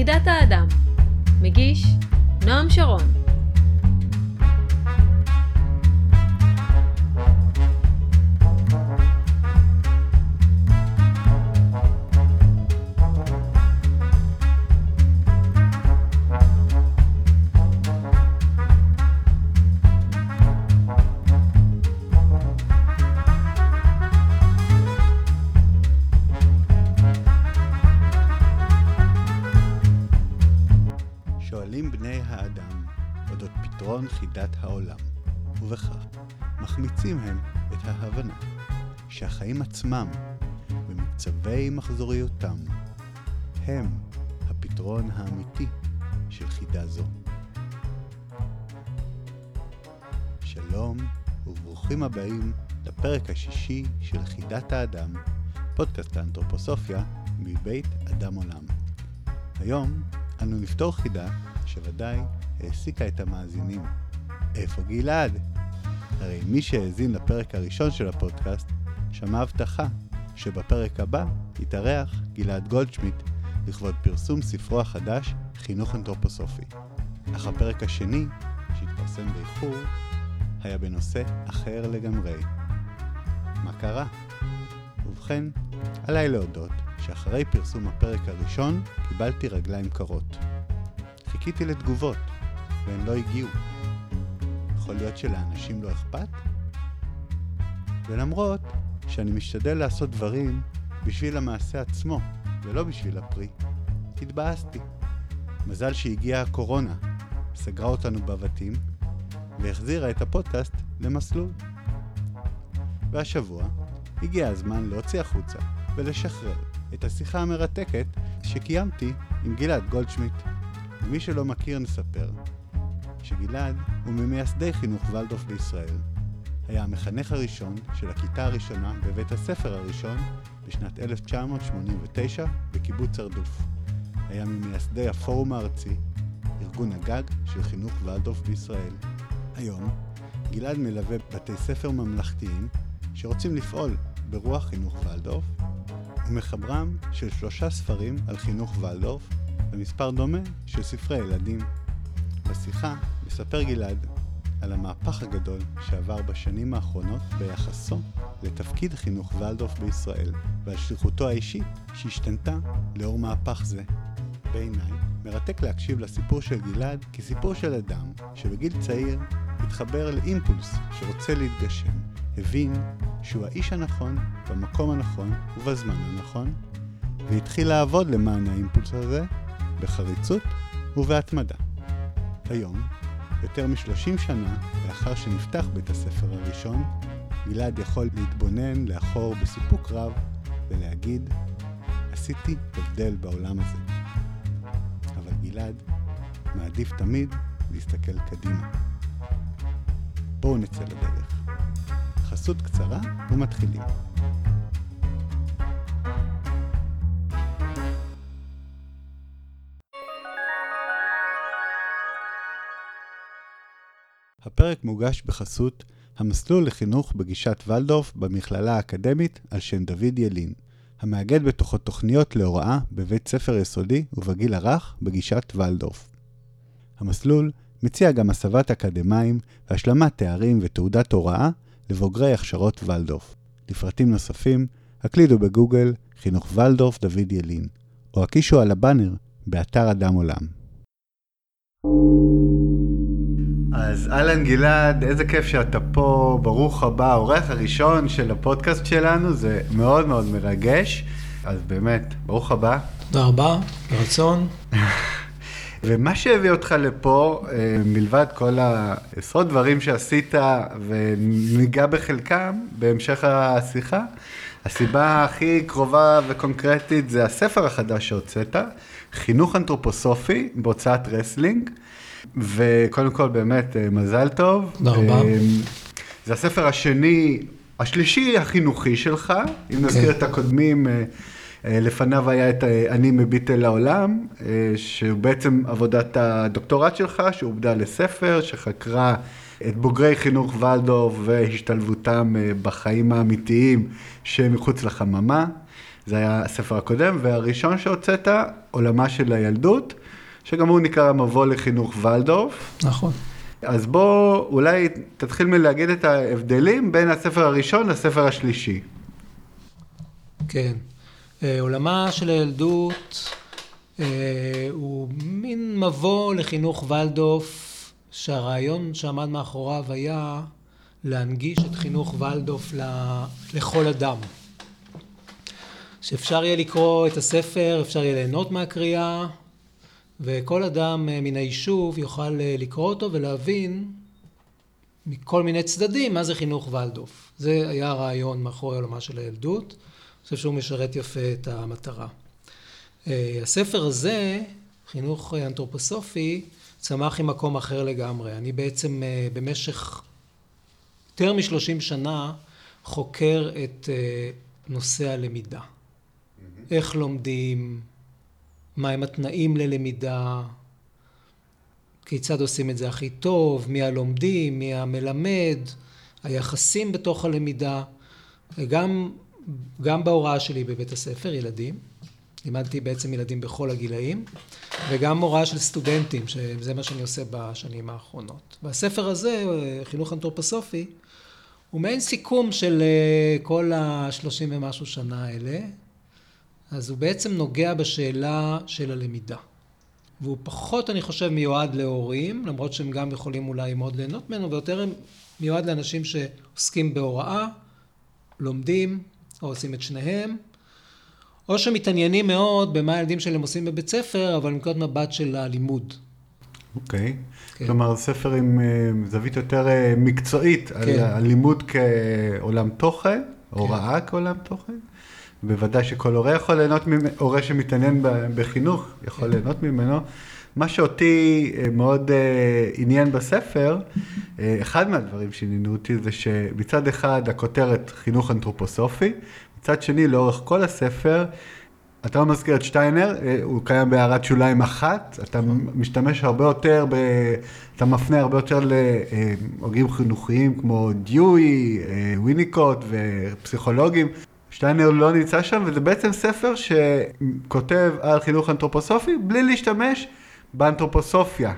חידת האדם. מגיש נועם שרון. שהחיים עצמם, במקצבי מחזוריותם, הם הפתרון האמיתי של חידה זו. שלום וברוכים הבאים לפרק השישי של חידת האדם, פודקאסט האנתרופוסופיה מבית אדם עולם. היום אנו נפתור חידה שוודאי העסיקה את המאזינים. איפה גלעד? הרי מי שהאזין לפרק הראשון של הפודקאסט שמע הבטחה שבפרק הבא יתארח גלעד גולדשמיט לכבוד פרסום ספרו החדש חינוך אנתרופוסופי. אך הפרק השני, שהתפרסם באיחור, היה בנושא אחר לגמרי. מה קרה? ובכן, עליי להודות שאחרי פרסום הפרק הראשון קיבלתי רגליים קרות. חיכיתי לתגובות, והן לא הגיעו. יכול להיות שלאנשים לא אכפת? ולמרות שאני משתדל לעשות דברים בשביל המעשה עצמו, ולא בשביל הפרי, התבאסתי. מזל שהגיעה הקורונה, סגרה אותנו בבתים, והחזירה את הפודקאסט למסלול. והשבוע הגיע הזמן להוציא החוצה ולשחרר את השיחה המרתקת שקיימתי עם גלעד גולדשמיט. למי שלא מכיר נספר שגלעד הוא ממייסדי חינוך ולדורף בישראל. היה המחנך הראשון של הכיתה הראשונה בבית הספר הראשון בשנת 1989 בקיבוץ הרדוף. היה ממייסדי הפורום הארצי, ארגון הגג של חינוך ולדורף בישראל. היום גלעד מלווה בתי ספר ממלכתיים שרוצים לפעול ברוח חינוך ולדורף ומחברם של שלושה ספרים על חינוך ולדורף ומספר דומה של ספרי ילדים. בשיחה מספר גלעד על המהפך הגדול שעבר בשנים האחרונות ביחסו לתפקיד חינוך ולדורף בישראל ועל שליחותו האישית שהשתנתה לאור מהפך זה. בעיניי, מרתק להקשיב לסיפור של גלעד כסיפור של אדם שבגיל צעיר התחבר לאימפולס שרוצה להתגשם, הבין שהוא האיש הנכון במקום הנכון ובזמן הנכון, והתחיל לעבוד למען האימפולס הזה בחריצות ובהתמדה. היום, יותר מ-30 שנה לאחר שנפתח בית הספר הראשון, גלעד יכול להתבונן לאחור בסיפוק רב ולהגיד, עשיתי הבדל בעולם הזה. אבל גלעד מעדיף תמיד להסתכל קדימה. בואו נצא לדרך. חסות קצרה ומתחילים. הפרק מוגש בחסות המסלול לחינוך בגישת ולדורף במכללה האקדמית על שם דוד ילין, המאגד בתוכו תוכניות להוראה בבית ספר יסודי ובגיל הרך בגישת ולדורף. המסלול מציע גם הסבת אקדמאים והשלמת תארים ותעודת הוראה לבוגרי הכשרות ולדורף. לפרטים נוספים, הקלידו בגוגל חינוך ולדורף דוד ילין, או הקישו על הבאנר באתר אדם עולם. אז אהלן גלעד, איזה כיף שאתה פה, ברוך הבא, האורח הראשון של הפודקאסט שלנו, זה מאוד מאוד מרגש, אז באמת, ברוך הבא. תודה רבה, ברצון. ומה שהביא אותך לפה, אה, מלבד כל העשרות דברים שעשית, וניגע בחלקם בהמשך השיחה, הסיבה הכי קרובה וקונקרטית זה הספר החדש שהוצאת, חינוך אנתרופוסופי בהוצאת רסלינג. וקודם כל באמת אה, מזל טוב. תודה רבה. זה הספר השני, השלישי החינוכי שלך, אם כן. נזכיר את הקודמים, אה, אה, לפניו היה את אני מביט אל העולם, שהוא בעצם עבודת הדוקטורט שלך, שעובדה לספר, שחקרה את בוגרי חינוך ולדורף והשתלבותם אה, בחיים האמיתיים שמחוץ לחממה. זה היה הספר הקודם, והראשון שהוצאת, עולמה של הילדות, שגם הוא נקרא מבוא לחינוך ולדורף. נכון. אז בוא אולי תתחיל מלהגיד את ההבדלים בין הספר הראשון לספר השלישי. כן. אה, עולמה של הילדות אה, הוא מין מבוא לחינוך ולדוף, שהרעיון שעמד מאחוריו היה להנגיש את חינוך ולדוף לכל אדם. שאפשר יהיה לקרוא את הספר, אפשר יהיה ליהנות מהקריאה, וכל אדם אה, מן היישוב יוכל לקרוא אותו ולהבין מכל מיני צדדים מה זה חינוך ולדוף. זה היה הרעיון מאחורי עולמה של הילדות. אני חושב שהוא משרת יפה את המטרה. אה, הספר הזה, חינוך אנתרופוסופי, צמח ממקום אחר לגמרי. אני בעצם אה, במשך יותר משלושים שנה חוקר את אה, נושא הלמידה. איך לומדים, מהם התנאים ללמידה, כיצד עושים את זה הכי טוב, מי הלומדים, מי המלמד, היחסים בתוך הלמידה, וגם גם בהוראה שלי בבית הספר, ילדים, לימדתי בעצם ילדים בכל הגילאים, וגם הוראה של סטודנטים, שזה מה שאני עושה בשנים האחרונות. והספר הזה, חינוך אנתרופוסופי, הוא מעין סיכום של אה, כל השלושים ומשהו שנה האלה, אז הוא בעצם נוגע בשאלה של הלמידה. והוא פחות, אני חושב, מיועד להורים, למרות שהם גם יכולים אולי מאוד ליהנות ממנו, ויותר מיועד לאנשים שעוסקים בהוראה, לומדים, או עושים את שניהם, או שמתעניינים מאוד במה הילדים שלהם עושים בבית ספר, אבל מנקודת מבט של הלימוד. אוקיי. Okay. כן. כלומר, ספר עם uh, זווית יותר uh, מקצועית, כן. על הלימוד כעולם תוכן, כן. הוראה כעולם תוכן. בוודאי שכל הורה יכול ליהנות, הורה שמתעניין בחינוך יכול כן. ליהנות ממנו. מה שאותי אה, מאוד עניין בספר, אחד מהדברים שעניינו אותי זה שמצד אחד הכותרת חינוך אנתרופוסופי, מצד שני, לאורך כל הספר, אתה לא מזכיר את שטיינר, הוא קיים בהערת שוליים אחת, אתה משתמש הרבה יותר, ב, אתה מפנה הרבה יותר להוגים חינוכיים כמו דיואי, אה, ויניקוט ופסיכולוגים. שטיינר לא נמצא שם, וזה בעצם ספר שכותב על חינוך אנתרופוסופי בלי להשתמש באנתרופוסופיה.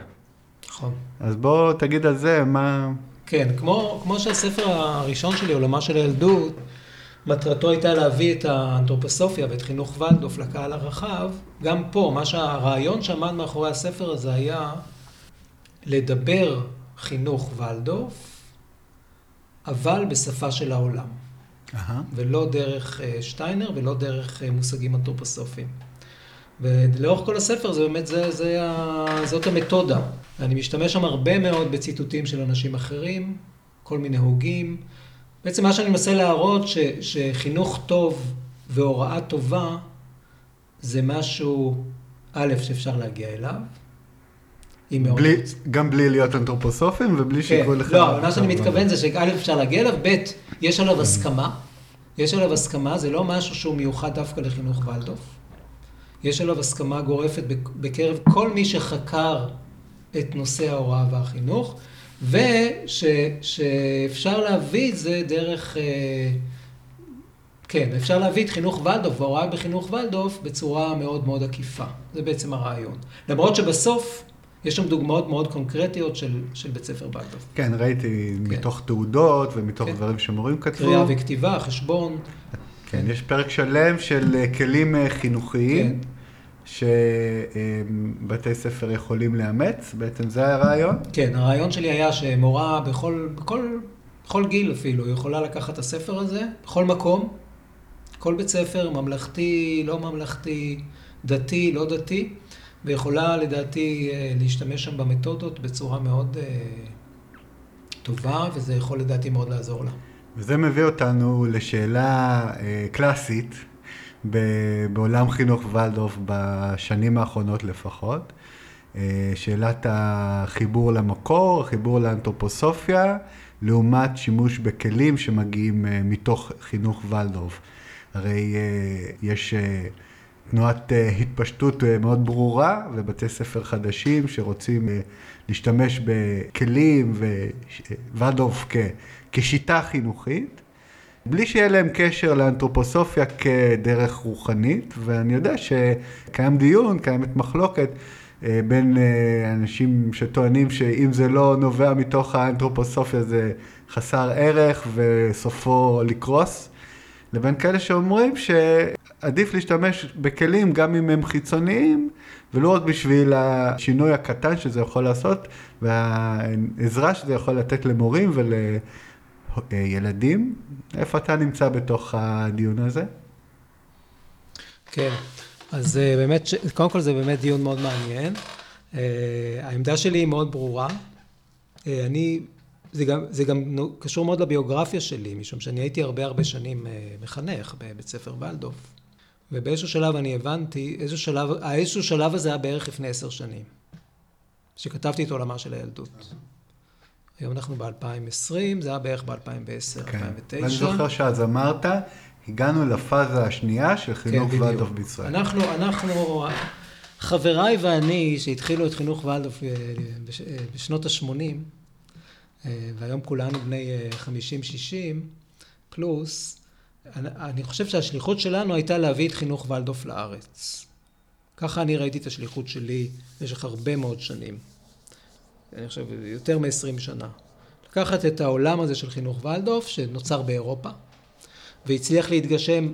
נכון. אז בוא תגיד על זה מה... כן, כמו, כמו שהספר הראשון שלי, עולמה של הילדות, מטרתו הייתה להביא את האנתרופוסופיה ואת חינוך ולדוף לקהל הרחב. גם פה, מה שהרעיון שעמד מאחורי הספר הזה היה לדבר חינוך ולדוף, אבל בשפה של העולם. ולא דרך uh, שטיינר ולא דרך uh, מושגים אנתרופוסופיים. ולאורך כל הספר זה באמת, זה, זה, זאת המתודה. אני משתמש שם הרבה מאוד בציטוטים של אנשים אחרים, כל מיני הוגים. בעצם מה שאני מנסה להראות, ש, שחינוך טוב והוראה טובה זה משהו, א', שאפשר להגיע אליו. בלי, גם בלי להיות אנתרופוסופים ובלי כן, שיקראו לך... לא, מה שאני מתכוון זה שא', אפשר להגיע אליו, ב', יש עליו הסכמה. יש עליו הסכמה, זה לא משהו שהוא מיוחד דווקא לחינוך ולדוף. יש עליו הסכמה גורפת בקרב כל מי שחקר את נושא ההוראה והחינוך. ושאפשר להביא את זה דרך, אה, כן, אפשר להביא את חינוך ולדוף וההוראה בחינוך ולדוף בצורה מאוד מאוד עקיפה. זה בעצם הרעיון. למרות שבסוף יש שם דוגמאות מאוד קונקרטיות של, של בית ספר ולדוף. כן, ראיתי כן. מתוך תעודות ומתוך כן. דברים שמורים כתבו. קריאה וכתיבה, חשבון. כן, יש פרק שלם של אה, כלים אה, חינוכיים. כן. שבתי ספר יכולים לאמץ, בעצם זה הרעיון? כן, הרעיון שלי היה שמורה בכל, בכל, בכל גיל אפילו יכולה לקחת את הספר הזה, בכל מקום, כל בית ספר, ממלכתי, לא ממלכתי, דתי, לא דתי, ויכולה לדעתי אה, להשתמש שם במתודות בצורה מאוד אה, טובה, וזה יכול לדעתי מאוד לעזור לה. וזה מביא אותנו לשאלה אה, קלאסית. בעולם חינוך ולדורף בשנים האחרונות לפחות. שאלת החיבור למקור, החיבור לאנתרופוסופיה, לעומת שימוש בכלים שמגיעים מתוך חינוך ולדורף. הרי יש תנועת התפשטות מאוד ברורה ובתי ספר חדשים שרוצים להשתמש בכלים וולדורף כשיטה חינוכית. בלי שיהיה להם קשר לאנתרופוסופיה כדרך רוחנית, ואני יודע שקיים דיון, קיימת מחלוקת אה, בין אה, אנשים שטוענים שאם זה לא נובע מתוך האנתרופוסופיה זה חסר ערך וסופו לקרוס, לבין כאלה שאומרים שעדיף להשתמש בכלים גם אם הם חיצוניים, ולא רק בשביל השינוי הקטן שזה יכול לעשות, והעזרה שזה יכול לתת למורים ול... אה, ילדים. איפה אתה נמצא בתוך הדיון הזה? כן, אז אה, באמת, קודם כל זה באמת דיון מאוד מעניין. אה, העמדה שלי היא מאוד ברורה. אני, זה גם, זה גם קשור מאוד לביוגרפיה שלי, משום שאני הייתי הרבה הרבה שנים מחנך בבית ספר ולדוף. ובאיזשהו שלב אני הבנתי, איזשהו שלב, האיזשהו שלב הזה היה בערך לפני עשר שנים, שכתבתי את עולמה של הילדות. היום אנחנו ב-2020, זה היה בערך ב-2010, כן. 2009. ואני זוכר שאז אמרת, הגענו לפאזה השנייה של חינוך כן, ולדוף בישראל. אנחנו, אנחנו, חבריי ואני, שהתחילו את חינוך ולדוף אה, בשנות ה-80, אה, והיום כולנו בני 50-60 אה, פלוס, אני חושב שהשליחות שלנו הייתה להביא את חינוך ולדוף לארץ. ככה אני ראיתי את השליחות שלי במשך הרבה מאוד שנים. אני חושב, יותר מ-20 שנה. לקחת את העולם הזה של חינוך ולדוף, שנוצר באירופה, והצליח להתגשם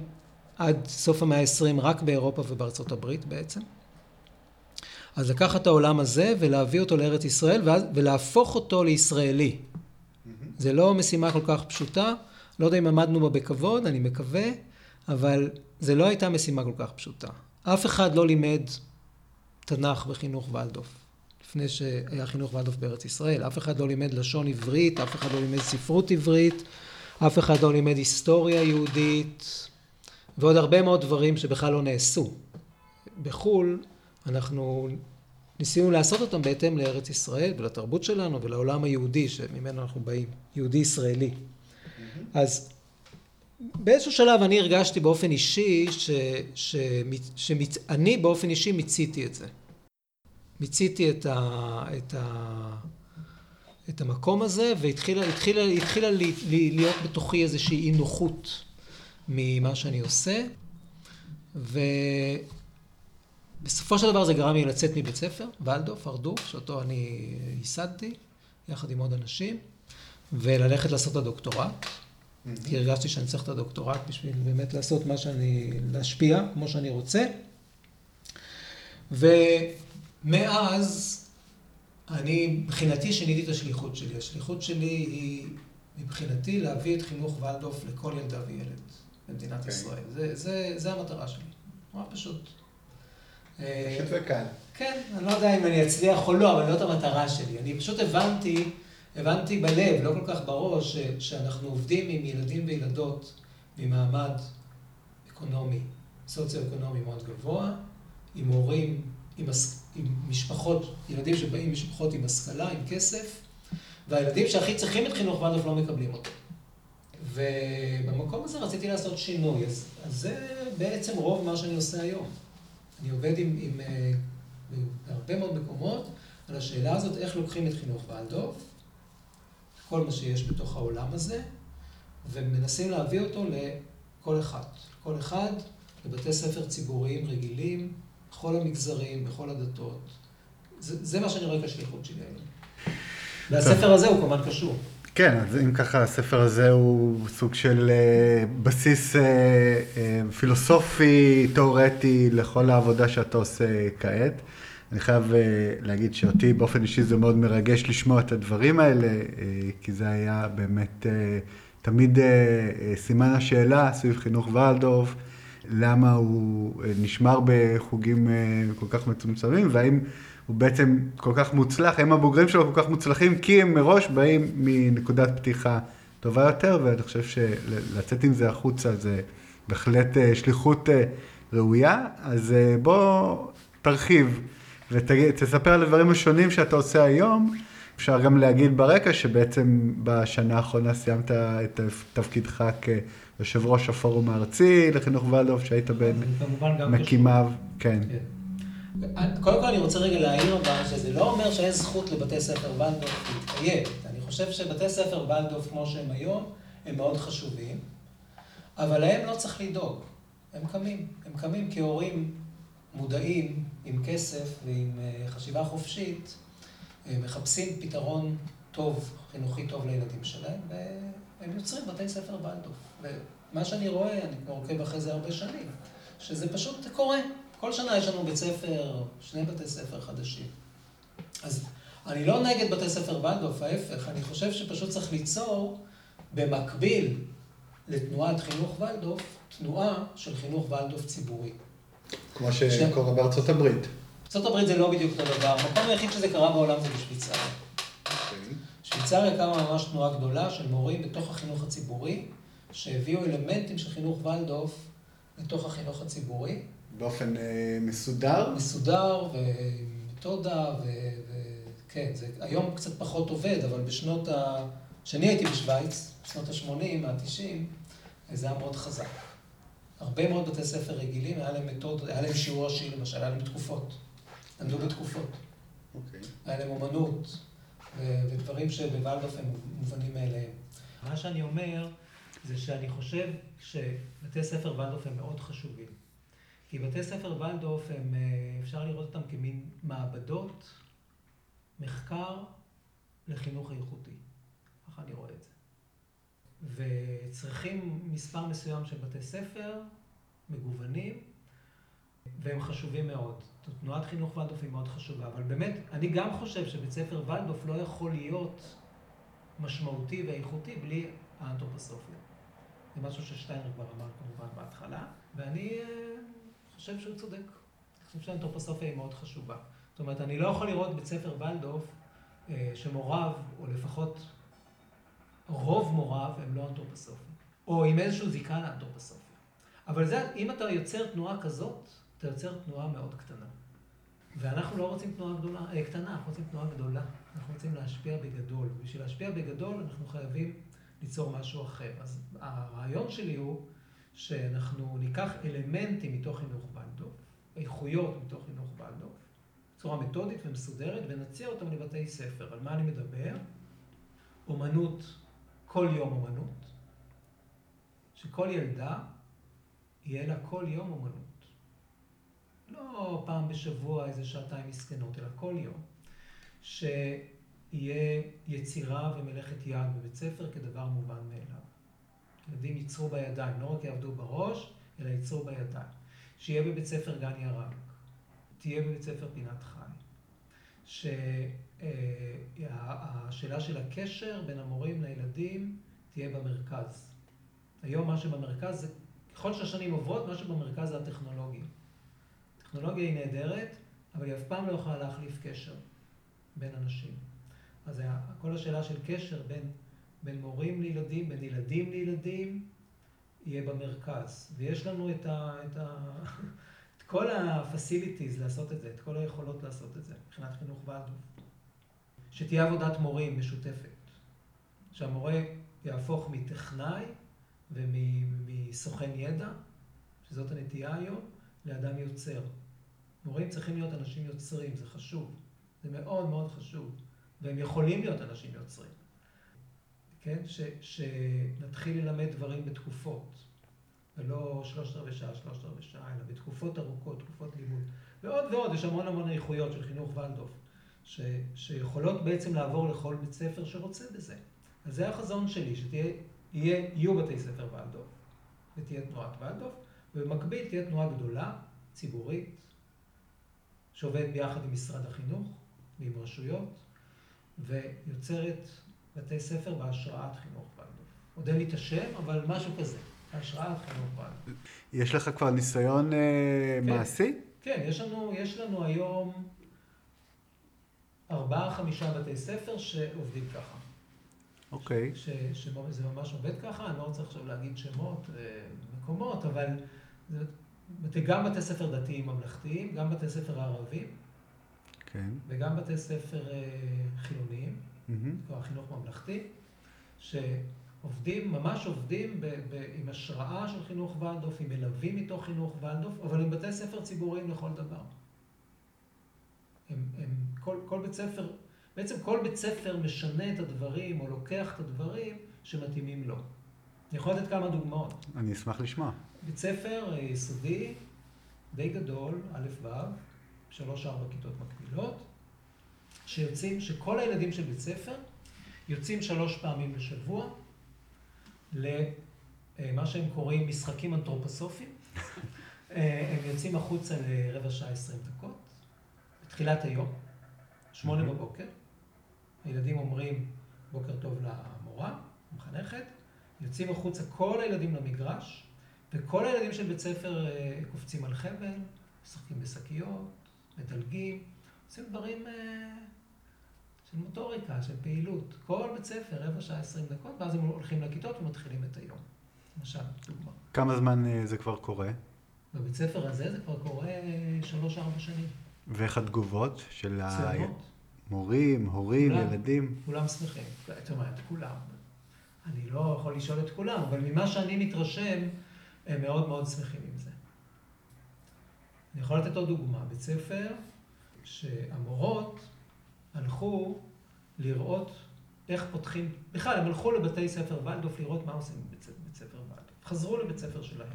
עד סוף המאה ה-20 רק באירופה ובארצות הברית בעצם. אז לקחת את העולם הזה ולהביא אותו לארץ ישראל ואז, ולהפוך אותו לישראלי. Mm-hmm. זה לא משימה כל כך פשוטה, לא יודע אם עמדנו בה בכבוד, אני מקווה, אבל זה לא הייתה משימה כל כך פשוטה. אף אחד לא לימד תנ"ך בחינוך ולדוף. לפני שהיה חינוך ולדוף בארץ ישראל. אף אחד לא לימד לשון עברית, אף אחד לא לימד ספרות עברית, אף אחד לא לימד היסטוריה יהודית, ועוד הרבה מאוד דברים שבכלל לא נעשו. בחו"ל אנחנו ניסינו לעשות אותם בהתאם לארץ ישראל ולתרבות שלנו ולעולם היהודי שממנו אנחנו באים, יהודי ישראלי. אז באיזשהו שלב אני הרגשתי באופן אישי שאני באופן אישי מיציתי את זה. מיציתי את, ה, את, ה, את המקום הזה והתחילה התחילה, התחילה לי, לי, להיות בתוכי איזושהי אי נוחות ממה שאני עושה ובסופו של דבר זה גרם לי לצאת מבית ספר, ולדוף, הרדוף, שאותו אני ייסדתי יחד עם עוד אנשים וללכת לעשות את הדוקטורט כי הרגשתי שאני צריך את הדוקטורט בשביל באמת לעשות מה שאני, להשפיע כמו שאני רוצה. ו... מאז אני מבחינתי שיניתי את השליחות שלי. השליחות שלי היא מבחינתי להביא את חינוך ולדוף לכל ילדה וילד במדינת okay. אוקיי. ישראל. זה, זה, זה המטרה שלי. נורא פשוט. פשוט וקל. כן, אני לא יודע אם אני אצליח או לא, אבל זאת המטרה שלי. אני פשוט הבנתי, הבנתי בלב, לא כל כך בראש, שאנחנו עובדים עם ילדים וילדות ממעמד אקונומי, סוציו-אקונומי מאוד גבוה, עם הורים עם, עם משפחות, ילדים שבאים משפחות עם השכלה, עם כסף, והילדים שהכי צריכים את חינוך וולדורף לא מקבלים אותו. ובמקום הזה רציתי לעשות שינוי, אז, אז זה בעצם רוב מה שאני עושה היום. אני עובד עם, עם, אה, בהרבה מאוד מקומות על השאלה הזאת, איך לוקחים את חינוך וולדורף, כל מה שיש בתוך העולם הזה, ומנסים להביא אותו לכל אחד. כל אחד לבתי ספר ציבוריים רגילים, בכל המגזרים, בכל הדתות. זה, זה מה שאני רואה כשליחות שלי היום. והספר הזה הוא כמובן קשור. כן, אז אם ככה, הספר הזה הוא סוג של uh, בסיס uh, uh, פילוסופי, תיאורטי, לכל העבודה שאתה עושה כעת. אני חייב uh, להגיד שאותי באופן אישי זה מאוד מרגש לשמוע את הדברים האלה, uh, כי זה היה באמת uh, תמיד uh, uh, סימן השאלה סביב חינוך ולדורף. למה הוא אה, נשמר בחוגים אה, כל כך מצומצמים, והאם הוא בעצם כל כך מוצלח, האם הבוגרים שלו כל כך מוצלחים, כי הם מראש באים מנקודת פתיחה טובה יותר, ואני חושב שלצאת עם זה החוצה זה בהחלט אה, שליחות ראויה. אז בוא תרחיב ותספר על הדברים השונים שאתה עושה היום. אפשר גם להגיד ברקע שבעצם בשנה האחרונה סיימת את תפקידך יושב ראש הפורום הארצי לחינוך ולדורף, שהיית בין מקימיו. כן. כן. קודם כל אני רוצה רגע להעיר אבל שזה לא אומר שאין זכות לבתי ספר ולדורף להתקיים. אני חושב שבתי ספר ולדורף כמו שהם היום, הם מאוד חשובים, אבל להם לא צריך לדאוג. הם קמים. הם קמים כהורים מודעים, עם כסף ועם אה, חשיבה חופשית, אה, מחפשים פתרון טוב, חינוכי טוב לילדים שלהם, והם יוצרים בתי ספר ולדורף. ומה שאני רואה, אני עוקב אחרי זה הרבה שנים, שזה פשוט קורה. כל שנה יש לנו בית ספר, שני בתי ספר חדשים. אז אני לא נגד בתי ספר ולדורף, ההפך, אני חושב שפשוט צריך ליצור במקביל לתנועת חינוך ולדורף, תנועה של חינוך ולדורף ציבורי. כמו שקורה בארצות הברית. ארה"ב זה לא בדיוק אותו דבר, המקום היחיד שזה קרה בעולם זה בשוויצריה. אוקיי. שוויצריה קמה ממש תנועה גדולה של מורים בתוך החינוך הציבורי, שהביאו אלמנטים של חינוך ולדורף לתוך החינוך הציבורי. באופן אה, מסודר? מסודר ומתודה, וכן, זה היום קצת פחות עובד, אבל בשנות ה... כשאני הייתי בשוויץ, בשנות ה-80, ה-90, זה היה מאוד חזק. הרבה מאוד בתי ספר רגילים, היה להם מתוד, היה להם שיעור ראשי למשל, היה להם תקופות. למדו בתקופות. אוקיי. היה להם אומנות, ו- ודברים שבוולדורף הם מובנים מאליהם. מה שאני אומר, זה שאני חושב שבתי ספר וולדורף הם מאוד חשובים. כי בתי ספר וולדורף הם, אה, אפשר לראות אותם כמין מעבדות, מחקר לחינוך איכותי. ככה אני רואה את זה. וצריכים מספר מסוים של בתי ספר, מגוונים, והם חשובים מאוד. תנועת חינוך ולדורף היא מאוד חשובה, אבל באמת, אני גם חושב שבית ספר ולדורף לא יכול להיות משמעותי ואיכותי בלי האנתרופוסופיה. זה משהו ששטיינר כבר אמר כמובן בהתחלה, ואני אה, חושב שהוא צודק. אני חושב שהאנתרופוסופיה היא מאוד חשובה. זאת אומרת, אני לא יכול לראות בית ספר ולדורף אה, שמוריו, או לפחות רוב מוריו, הם לא אנתרופוסופים. או עם איזשהו זיקה לאנתרופוסופיה. אבל זה, אם אתה יוצר תנועה כזאת, אתה יוצר תנועה מאוד קטנה. ואנחנו לא רוצים תנועה גדולה, אה, קטנה, אנחנו רוצים תנועה גדולה. אנחנו רוצים להשפיע בגדול. בשביל להשפיע בגדול אנחנו חייבים ליצור משהו אחר. אז הרעיון שלי הוא שאנחנו ניקח אלמנטים מתוך חינוך ולדורף, איכויות מתוך חינוך ולדורף, בצורה מתודית ומסודרת, ונציע אותם לבתי ספר. על מה אני מדבר? אומנות, כל יום אומנות, שכל ילדה יהיה לה כל יום אומנות. לא פעם בשבוע איזה שעתיים מסכנות, אלא כל יום. שיהיה יצירה ומלאכת יד בבית ספר כדבר מובן מאליו. ילדים ייצרו בידיים, לא רק יעבדו בראש, אלא ייצרו בידיים. שיהיה בבית ספר גן ירק, תהיה בבית ספר פינת חי. שהשאלה של הקשר בין המורים לילדים תהיה במרכז. היום מה שבמרכז זה, ככל שהשנים עוברות, מה שבמרכז זה הטכנולוגיה. הטכנולוגיה היא נהדרת, אבל היא אף פעם לא יכולה להחליף קשר בין אנשים. אז כל השאלה של קשר בין, בין מורים לילדים, בין ילדים לילדים, יהיה במרכז. ויש לנו את, ה, את, ה, את כל ה-facilities לעשות את זה, את כל היכולות לעשות את זה, מבחינת חינוך ולדורף. שתהיה עבודת מורים משותפת. שהמורה יהפוך מטכנאי ומסוכן ידע, שזאת הנטייה היום, לאדם יוצר. מורים צריכים להיות אנשים יוצרים, זה חשוב. זה מאוד מאוד חשוב. והם יכולים להיות אנשים יוצרים. כן? ש, שנתחיל ללמד דברים בתקופות. ולא שלושת רבעי שעה, שלושת רבעי שעה, אלא בתקופות ארוכות, תקופות לימוד. ועוד ועוד, יש המון המון איכויות של חינוך ולדורף, ש, שיכולות בעצם לעבור לכל בית ספר שרוצה בזה. אז זה החזון שלי, שיהיו בתי ספר ולדורף, ותהיה תנועת ולדורף, ובמקביל תהיה תנועה גדולה, ציבורית, שעובדת ביחד עם משרד החינוך ועם רשויות, ויוצרת בתי ספר בהשראת חינוך ולדורף. עוד אין לי את השם, אבל משהו כזה, בהשראת חינוך ולדורף. יש לך כבר ניסיון אה, כן. מעשי? כן, יש לנו, יש לנו היום ארבעה, חמישה בתי ספר שעובדים ככה. אוקיי. ש, שזה ממש עובד ככה, אני לא רוצה עכשיו להגיד שמות, אה, מקומות, אבל גם בתי ספר דתיים ממלכתיים, גם בתי ספר ערבים, כן. וגם בתי ספר אה, חילוניים. כלומר חינוך ממלכתי, עובדים, ממש עובדים ב, ב, עם השראה של חינוך ולדוף, עם מלווים מתוך חינוך ולדוף, אבל עם בתי ספר ציבוריים לכל דבר. הם, הם, כל, כל בית ספר, בעצם כל בית ספר משנה את הדברים, או לוקח את הדברים שמתאימים לו. אני יכול לתת כמה דוגמאות. אני אשמח לשמוע. בית ספר אה, יסודי, די גדול, א'-ו', שלוש-ארבע כיתות מקבילות, שיוצאים, שכל הילדים של בית ספר יוצאים שלוש פעמים בשבוע למה שהם קוראים משחקים אנתרופוסופיים. אה, הם יוצאים החוצה לרבע שעה עשרים דקות, בתחילת היום, שמונה בבוקר. הילדים אומרים בוקר טוב למורה, המחנכת, יוצאים החוצה כל הילדים למגרש, וכל הילדים של בית ספר אה, קופצים על חבל, משחקים בשקיות, מדלגים, עושים דברים אה, של מוטוריקה, של פעילות. כל בית ספר, רבע שעה, עשרים דקות, ואז הם הולכים לכיתות ומתחילים את היום. למשל, דוגמה. כמה זמן אה, זה כבר קורה? בבית ספר הזה זה כבר קורה שלוש-ארבע שנים. ואיך התגובות של. המורים, הורים, כולם. ילדים? כולם שמחים. זאת אומרת, כולם. אני לא יכול לשאול את כולם, אבל ממה שאני מתרשם, הם מאוד מאוד שמחים עם זה. אני יכול לתת עוד דוגמה. בית ספר שהמורות הלכו לראות איך פותחים, בכלל, הם הלכו לבתי ספר ולדוף לראות מה עושים בבית ספר, בית ספר ולדוף. חזרו לבית ספר שלהם.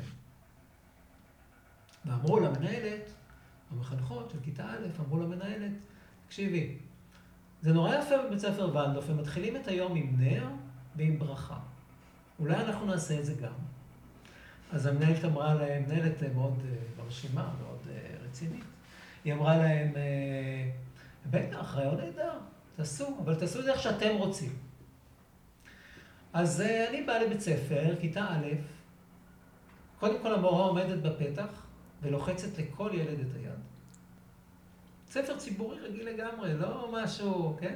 ואמרו למנהלת, המחנכות של כיתה א', אמרו למנהלת, תקשיבי, זה נורא יפה בבית ספר ולדוף, הם מתחילים את היום עם נר ועם ברכה. אולי אנחנו נעשה את זה גם. אז המנהלת אמרה להם, מנהלת מאוד uh, מרשימה, מאוד uh, רצינית, היא אמרה להם, uh, בטח, רעיון נהדר, תעשו, אבל תעשו את זה איך שאתם רוצים. אז אני באה לבית ספר, כיתה א', קודם כל המורה עומדת בפתח ולוחצת לכל ילד את היד. ספר ציבורי רגיל לגמרי, לא משהו, כן?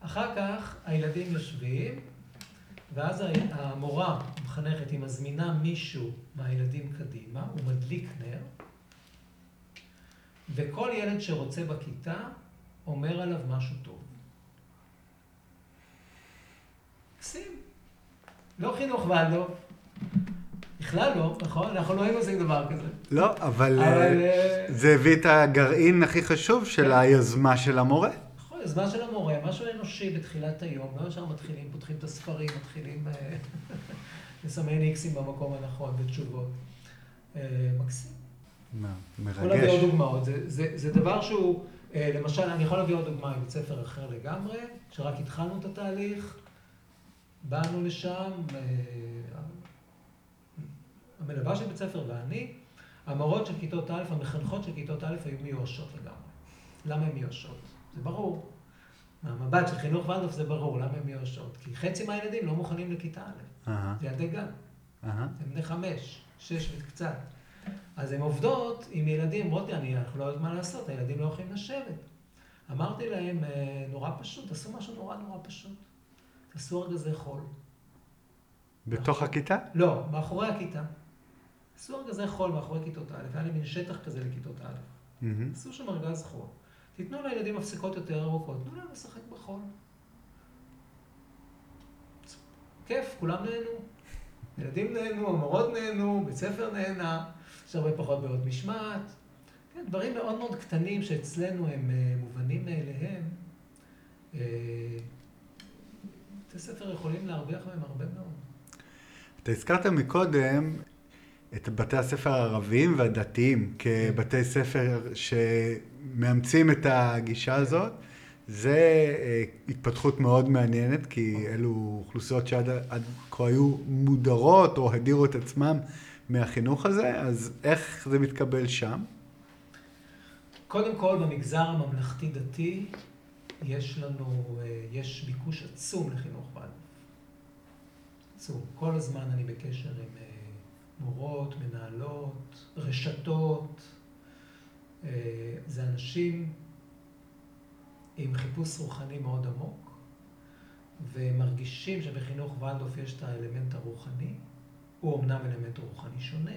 אחר כך הילדים יושבים, ואז המורה המחנכת, היא מזמינה מישהו מהילדים קדימה, הוא מדליק נר, וכל ילד שרוצה בכיתה אומר עליו משהו טוב. מקסים. לא חינוך ולדוף. בכלל לא, נכון? אנחנו לא היינו עושים דבר כזה. לא, אבל אבל, אה, אה, זה הביא את הגרעין הכי חשוב של כן. היוזמה של המורה. נכון, יוזמה של המורה, משהו אנושי בתחילת היום, לא ישר מתחילים, פותחים את הספרים, מתחילים אה, לסמן איקסים במקום הנכון ותשובות. אה, מקסים. מה, יכול להביא עוד מרגש. דוגמאות. זה, זה, זה דבר שהוא, אה, למשל, אני יכול להביא עוד דוגמה מבית ספר אחר לגמרי, שרק התחלנו את התהליך, באנו לשם, אה, המלווה של בית ספר ואני, המורות של כיתות א', המחנכות של כיתות א' היו מיואשות לגמרי. למה הן מיואשות? זה ברור. מהמבט של חינוך ולדוף זה ברור, למה הן מיואשות? כי חצי מהילדים לא מוכנים לכיתה א', זה ילדי גן. הם בני חמש, שש וקצת. אז הן עובדות עם ילדים, אומרות לי, אני, אנחנו לא יודעים מה לעשות, הילדים לא יכולים לשבת. אמרתי להם, "אה, נורא פשוט, תעשו משהו נורא נורא פשוט. תעשו ארגזי חול. בתוך הכיתה? לא, מאחורי הכיתה. עשו ארגזי חול מאחורי כיתות א', היה לי מין שטח כזה לכיתות א'. עשו שם ארגז חול. תיתנו לילדים הפסקות יותר ארוכות, תנו להם לשחק בחול. כיף, כולם נהנו. ילדים נהנו, המורות נהנו, בית ספר נהנה, יש הרבה פחות בעיות משמעת. כן, דברים מאוד מאוד קטנים שאצלנו הם אה, מובנים מאליהם. אה, בתי ספר יכולים להרוויח מהם הרבה מאוד. אתה הזכרת מקודם את בתי הספר הערביים והדתיים כבתי ספר שמאמצים את הגישה הזאת. זה אה, התפתחות מאוד מעניינת, כי אלו אוכלוסיות שעד עד כה היו מודרות או הדירו את עצמם מהחינוך הזה, אז איך זה מתקבל שם? קודם כל, במגזר הממלכתי-דתי יש לנו, אה, יש ביקוש עצום לחינוך בעל. עצום. כל הזמן אני בקשר עם אה, מורות, מנהלות, רשתות. אה, זה אנשים עם חיפוש רוחני מאוד עמוק, ומרגישים שבחינוך ולדוף יש את האלמנט הרוחני. הוא אמנם אלמנט רוחני שונה,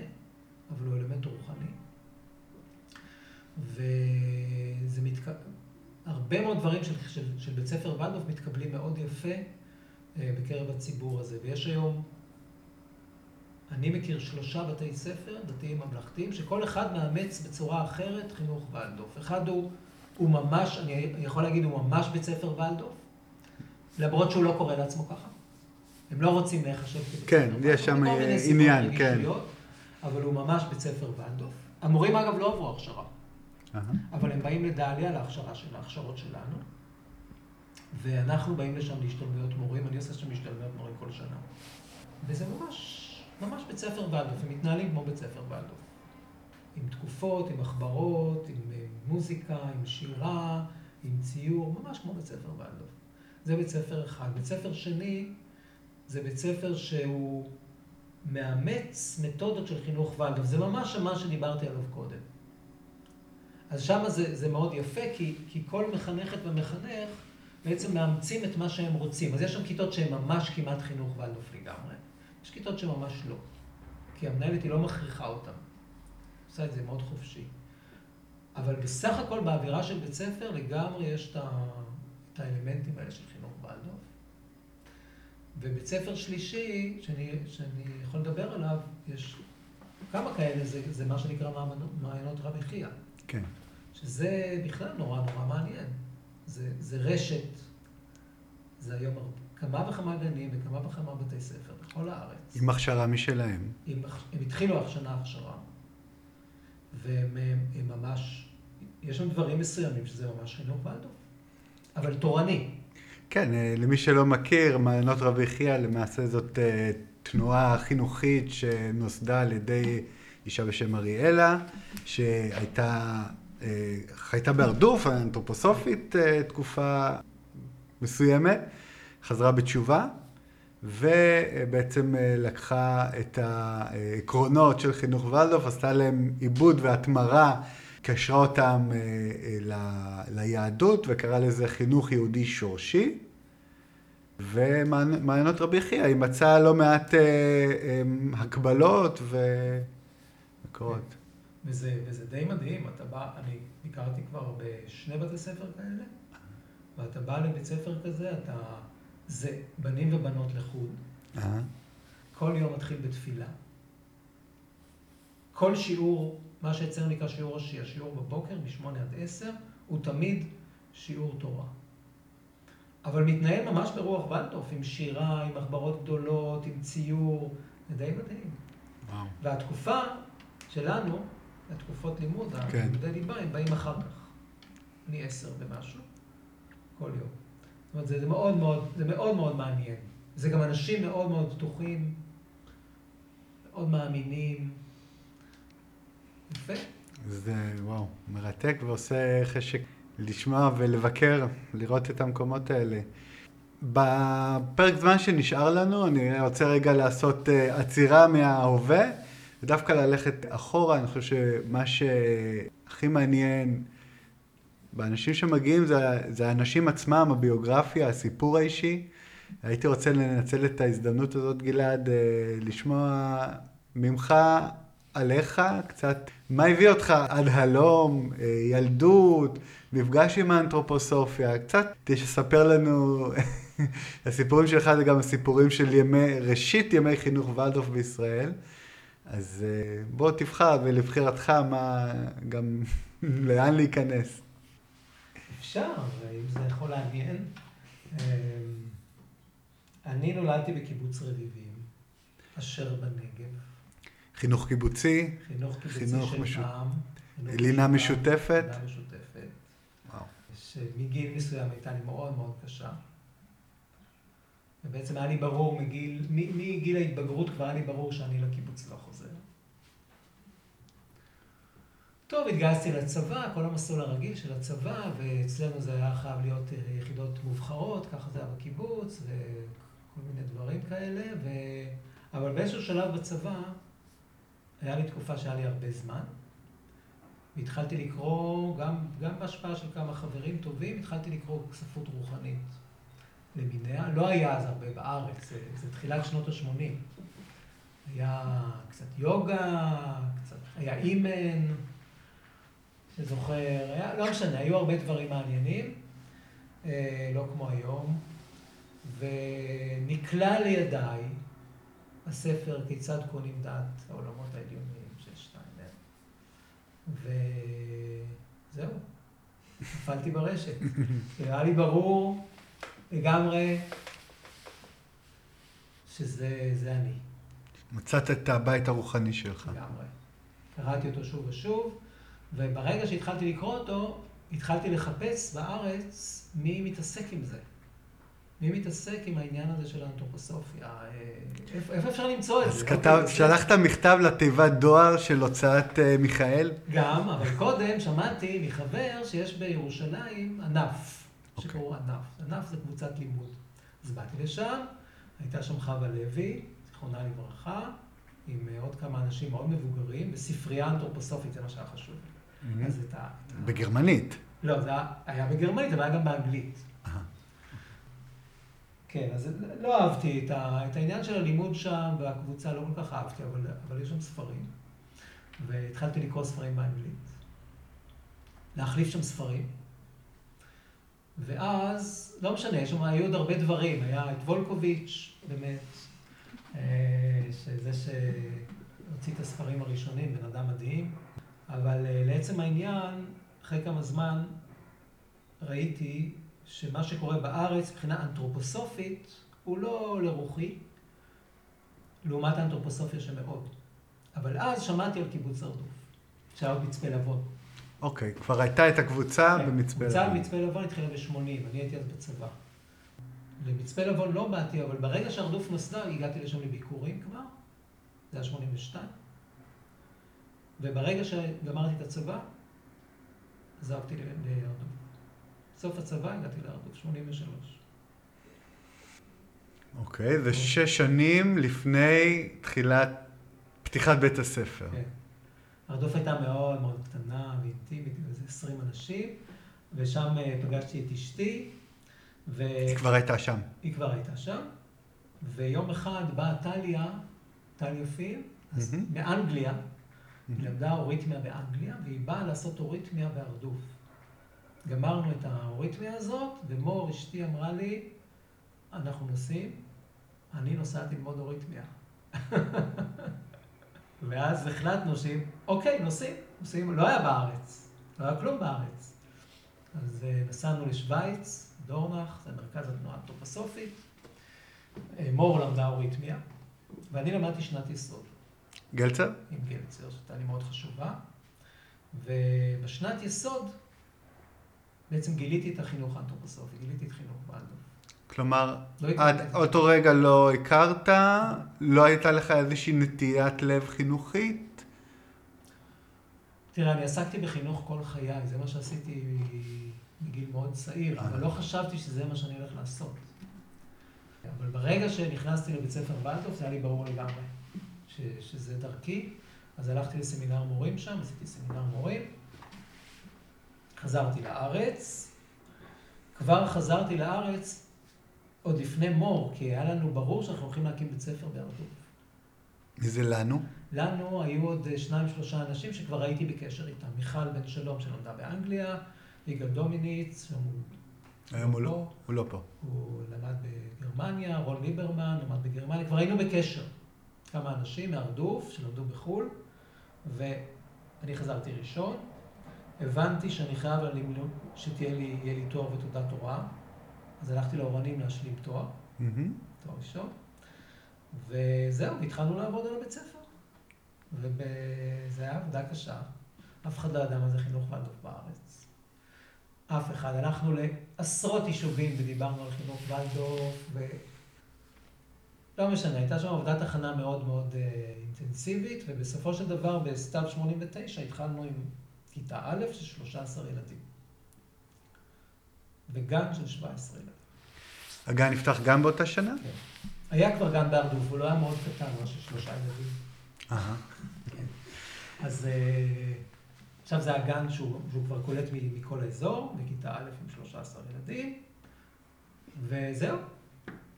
אבל הוא אלמנט רוחני. וזה מתק... הרבה מאוד דברים של, של, של בית ספר ולדוף מתקבלים מאוד יפה אה, בקרב הציבור הזה. ויש היום, אני מכיר שלושה בתי ספר דתיים ממלכתיים, שכל אחד מאמץ בצורה אחרת חינוך ולדוף. אחד הוא, הוא ממש, אני יכול להגיד, הוא ממש בית ספר ולדוף, למרות שהוא לא קורא לעצמו ככה. הם לא רוצים להיחשב כבית כן, ספר יש שם מכל מיני סיבות עניין, כן. רגישויות, אבל הוא ממש בית ספר ולדוף. המורים אגב לא עברו הכשרה. אבל הם באים לדליה להכשרה של ההכשרות שלנו, ואנחנו באים לשם להשתלמויות מורים, אני עושה שם השתלמויות מורים כל שנה. וזה ממש, ממש בית ספר ולדוף, הם מתנהלים כמו בית ספר ולדוף. עם תקופות, עם מחברות, עם אה, מוזיקה, עם שירה, עם ציור, ממש כמו בית ספר ולדוף. זה בית ספר אחד. בית ספר שני, זה בית ספר שהוא מאמץ מתודות של חינוך ולדוף. זה ממש מה שדיברתי עליו קודם. אז שם זה, זה מאוד יפה, כי, כי כל מחנכת ומחנך בעצם מאמצים את מה שהם רוצים. אז יש שם כיתות שהן ממש כמעט חינוך ולדוף לגמרי. יש כיתות שממש לא. כי המנהלת היא לא מכריחה אותם. עושה את זה מאוד חופשי. אבל בסך הכל באווירה של בית ספר לגמרי יש את, ה, את האלמנטים האלה של חינוך ולדוף. ובית ספר שלישי, שאני, שאני יכול לדבר עליו, יש כמה כאלה, זה, זה מה שנקרא מעיינות- רבי חייא. כן. שזה בכלל נורא נורא מעניין. זה, זה רשת, זה היום כמה וכמה גנים וכמה וכמה בתי ספר בכל הארץ. עם הכשרה משלהם. עם, הם התחילו השנה הכשרה, והם הם, הם ממש, יש שם דברים מסוימים שזה ממש חינוך ולדוף, אבל תורני. כן, אה, למי שלא מכיר, מעיינות רבי חייא למעשה זאת אה, תנועה חינוכית שנוסדה על ידי אישה בשם אריאלה, שהייתה, אה, חייתה בהרדוף, אנתרופוסופית תקופה מסוימת, חזרה בתשובה, ובעצם אה, לקחה את העקרונות של חינוך ולדוף, עשתה להם עיבוד והתמרה, קשרה אותם אה, אה, ליהדות וקראה לזה חינוך יהודי שורשי. ומעיינות רבי חייא, היא מצאה לא מעט הקבלות ומקורות. וזה, וזה די מדהים, אתה בא, אני ביקרתי כבר בשני בתי ספר כאלה, ואתה בא לבית ספר כזה, אתה, זה בנים ובנות לחוד, אה, כל יום מתחיל בתפילה. כל שיעור, מה שאצלנו נקרא שיעור השיעי, השיעור בבוקר, מ-8 עד 10, הוא תמיד שיעור תורה. אבל מתנהל ממש ברוח ולדוף, עם שירה, עם מחברות גדולות, עם ציור, זה די מדהים. וואו. והתקופה שלנו, התקופות לימוד, כן. ליבה, הם באים אחר כך. אני עשר ומשהו, כל יום. זאת אומרת, זה, זה מאוד מאוד, זה מאוד מאוד מעניין. זה גם אנשים מאוד מאוד פתוחים, מאוד מאמינים. יפה. זה, וואו, מרתק ועושה חשק לשמוע ולבקר, לראות את המקומות האלה. בפרק זמן שנשאר לנו, אני רוצה רגע לעשות אה, עצירה מההווה, ודווקא ללכת אחורה, אני חושב שמה שהכי מעניין באנשים שמגיעים זה, זה האנשים עצמם, הביוגרפיה, הסיפור האישי. הייתי רוצה לנצל את ההזדמנות הזאת, גלעד, אה, לשמוע ממך עליך קצת, מה הביא אותך עד הלום, אה, ילדות, מפגש עם האנתרופוסופיה, קצת תספר לנו, הסיפורים שלך זה גם הסיפורים של ימי, ראשית ימי חינוך ולדוף בישראל. אז אה, בוא תבחר ולבחירתך מה, גם לאן להיכנס. אפשר, אם זה יכול לעניין. אמ, אני נולדתי בקיבוץ רביבים, אשר בנגב. חינוך קיבוצי, חינוך קיבוצי חינוך של משותף. עם. חינוך לינה משותפת. לינה משותפת. וואו. שמגיל מסוים הייתה לי מאוד מאוד קשה. ובעצם היה לי ברור מגיל, מגיל ההתבגרות כבר היה לי ברור שאני לקיבוץ לא חוזר. טוב, התגייסתי לצבא, כל המסלול הרגיל של הצבא, ואצלנו זה היה חייב להיות אה, יחידות מובחרות, ככה זה היה בקיבוץ, וכל מיני דברים כאלה, ו... אבל באיזשהו שלב בצבא, היה לי תקופה שהיה לי הרבה זמן, והתחלתי לקרוא, גם, גם בהשפעה של כמה חברים טובים, התחלתי לקרוא ספרות רוחנית למיניה. לא היה אז הרבה בארץ, זה, זה תחילת שנות ה-80. היה קצת יוגה, קצת, היה אימן, שזוכר, היה, לא משנה, היו הרבה דברים מעניינים, אה, לא כמו היום. ונקלע לידיי הספר כיצד קונים דת, העולמות העליונים של שטיינר. וזהו, נפלתי ברשת. נראה לי ברור לגמרי שזה זה אני. מצאת את הבית הרוחני שלך. לגמרי. קראתי אותו שוב ושוב, וברגע שהתחלתי לקרוא אותו, התחלתי לחפש בארץ מי מתעסק עם זה. מי מתעסק עם העניין הזה של האנתרופוסופיה? אה, איפה, אפשר למצוא את זה? אז כתב, כזה. שלחת מכתב לתיבת דואר של הוצאת אה, מיכאל? גם, אבל קודם שמעתי מחבר שיש בירושלים ענף, אוקיי. שקראו ענף. ענף זה קבוצת לימוד. אז באתי לשם, הייתה שם חווה לוי, זיכרונה לברכה, עם אה, עוד כמה אנשים מאוד מבוגרים, בספרייה אנתרופוסופית, זה מה שהיה חשוב. Mm-hmm. אז את ה... בגרמנית. לא, זה היה- בגרמנית, אבל היה גם באנגלית. כן, אז לא אהבתי את, ה, את העניין של הלימוד שם, והקבוצה לא כל כך אהבתי, אבל, אבל יש שם ספרים. והתחלתי לקרוא ספרים באנגלית. להחליף שם ספרים. ואז, לא משנה, שם היו עוד הרבה דברים. היה את וולקוביץ', באמת, אה, שזה שהוציא את הספרים הראשונים, בן אדם מדהים. אבל אה, לעצם העניין, אחרי כמה זמן ראיתי שמה שקורה בארץ מבחינה אנתרופוסופית הוא לא לרוחי, לעומת האנתרופוסופיה שמאוד. אבל אז שמעתי על קיבוץ זרדוף, שהיה עוד מצפה לבון. אוקיי, כבר הייתה את הקבוצה כן, במצפה קבוצה לבון. במצפה לבון התחילה ב-80, אני הייתי אז בצבא. למצפה לבון לא באתי, אבל ברגע שהרדוף נוסדה, הגעתי לשם לביקורים כבר, זה היה 82. וברגע שגמרתי את הצבא, עזבתי ל- להרדוף. סוף הצבא הגעתי להרדוף, 83. אוקיי, זה שש שנים לפני תחילת, פתיחת בית הספר. כן. הרדוף הייתה מאוד מאוד קטנה ואינטימית, איזה 20 אנשים, ושם אה, פגשתי את אשתי, ו... היא כבר הייתה שם. היא כבר הייתה שם, ויום אחד באה טליה, טליה אז מהמם. מאנגליה, היא למדה אוריתמיה באנגליה, והיא באה לעשות אוריתמיה בהרדוף. גמרנו את האוריתמיה הזאת, ומור אשתי אמרה לי, אנחנו נוסעים, אני נוסעת ללמוד אוריתמיה. ואז החלטנו שאם, אוקיי, נוסעים, נוסעים, לא היה בארץ, לא היה כלום בארץ. אז אה, נסענו לשוויץ, דורנך, זה מרכז התנועה האנתרופוסופית. אה, מור למדה אוריתמיה, ואני למדתי שנת יסוד. גלצר? עם גלצר, שהייתה לי מאוד חשובה. ובשנת יסוד בעצם גיליתי את החינוך האנתרופוסופי, גיליתי את חינוך בלדור. כלומר, לא עד. אותו רגע לא הכרת, לא הייתה לך איזושהי נטיית לב חינוכית? תראה, אני עסקתי בחינוך כל חיי, זה מה שעשיתי מגיל מאוד צעיר. אבל לא חשבתי שזה מה שאני הולך לעשות. אבל ברגע שנכנסתי לבית ספר בלדוף, זה היה לי ברור לגמרי ש, שזה דרכי. אז הלכתי לסמינר מורים שם, עשיתי סמינר מורים. חזרתי לארץ. כבר חזרתי לארץ עוד לפני מור, כי היה לנו ברור שאנחנו הולכים להקים בית ספר בהרדוף. מי זה לנו? לנו היו עוד אה, שניים שלושה אנשים שכבר הייתי בקשר איתם. מיכל בן שלום שלמדה באנגליה, יגאל דומיניץ, שהוא היום הוא. לא, הוא לא פה. הוא למד בגרמניה, רון ליברמן למד בגרמניה, כבר היינו בקשר. כמה אנשים מהרדוף שלמדו בחו"ל, ואני חזרתי ראשון. הבנתי שאני חייב שתהיה לי, לי תואר ותעודת הוראה, אז הלכתי לאורנים להשלים תואר, מהמם. תואר ראשון, וזהו, והתחלנו לעבוד על הבית ספר. וזה היה עבודה קשה. אף אחד לא ידע מה זה חינוך ולדוף בארץ. אף אחד. הלכנו לעשרות יישובים ודיברנו על חינוך ולדוף. לא משנה, הייתה שם עבודת הכנה מאוד מאוד אה, אינטנסיבית, ובסופו של דבר בסתיו 89 התחלנו עם כיתה א' של 13 ילדים. וגן של 17 ילדים. הגן נפתח גם באותה שנה? כן. היה כבר גן בהרדוף, הוא לא היה מאוד קטן, לא של שלושה ילדים. אהה. אז אה, עכשיו זה הגן שהוא, שהוא כבר קולט מ- מכל האזור, בכיתה א' עם 13 ילדים, וזהו,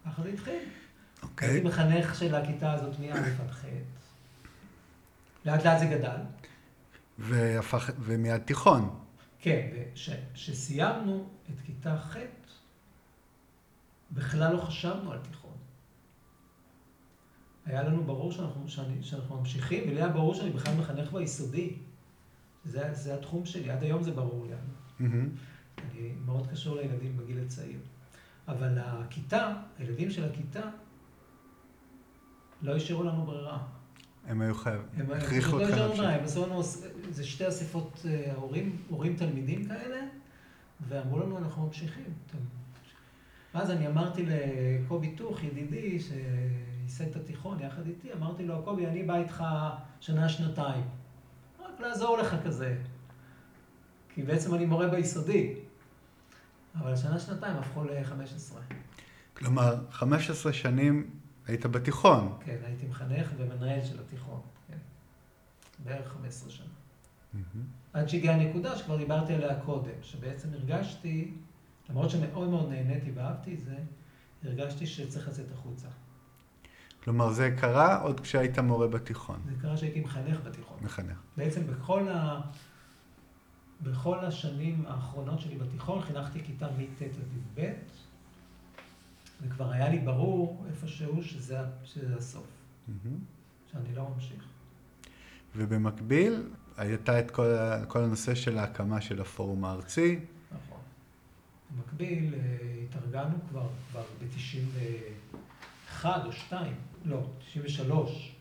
ככה זה התחיל. אוקיי. הייתי מחנך של הכיתה הזאת מא' עד ח'. לאט לאט זה גדל. והפך, ומיד תיכון. כן, וכשסיימנו את כיתה ח', בכלל לא חשבנו על תיכון. היה לנו ברור שאנחנו, שאני, שאנחנו ממשיכים, ולי היה ברור שאני בכלל מחנך ביסודי. זה, זה התחום שלי, עד היום זה ברור לי. מהמם. אני מאוד קשור לילדים בגיל הצעיר. אבל הכיתה, הילדים של הכיתה, לא השאירו לנו ברירה. הם היו חייבים, הכריחו פשוט לא להמשיך. הם עשו לנו, זה שתי אספות אה, הורים, הורים תלמידים כאלה, ואמרו לנו, אנחנו ממשיכים. ואז אני אמרתי לקובי טוך, ידידי, שייסד את התיכון יחד איתי, אמרתי לו, קובי, אני בא איתך שנה, שנתיים. רק לעזור לך כזה. כי בעצם אני מורה ביסודי. אבל שנה, שנתיים הפכו ל-15. כלומר, 15 שנים היית בתיכון. כן, הייתי מחנך ומנהל של התיכון, כן. בערך 15 שנה. עד שהגיעה הנקודה שכבר דיברתי עליה קודם, שבעצם הרגשתי, למרות שמאוד מאוד נהניתי ואהבתי את זה, הרגשתי שצריך לצאת החוצה. כלומר, זה קרה עוד כשהיית מורה בתיכון. זה קרה שהייתי מחנך בתיכון. מחנך. בעצם בכל, ה... בכל השנים האחרונות שלי בתיכון חינכתי כיתה מט' עד י"ב, וכבר היה לי ברור איפשהו שזה, שזה הסוף. שאני לא ממשיך. ובמקביל, הייתה את כל, כל הנושא של ההקמה של הפורום הארצי. נכון. במקביל, אה, התארגנו כבר, כבר ב-91 או 2, לא, 93,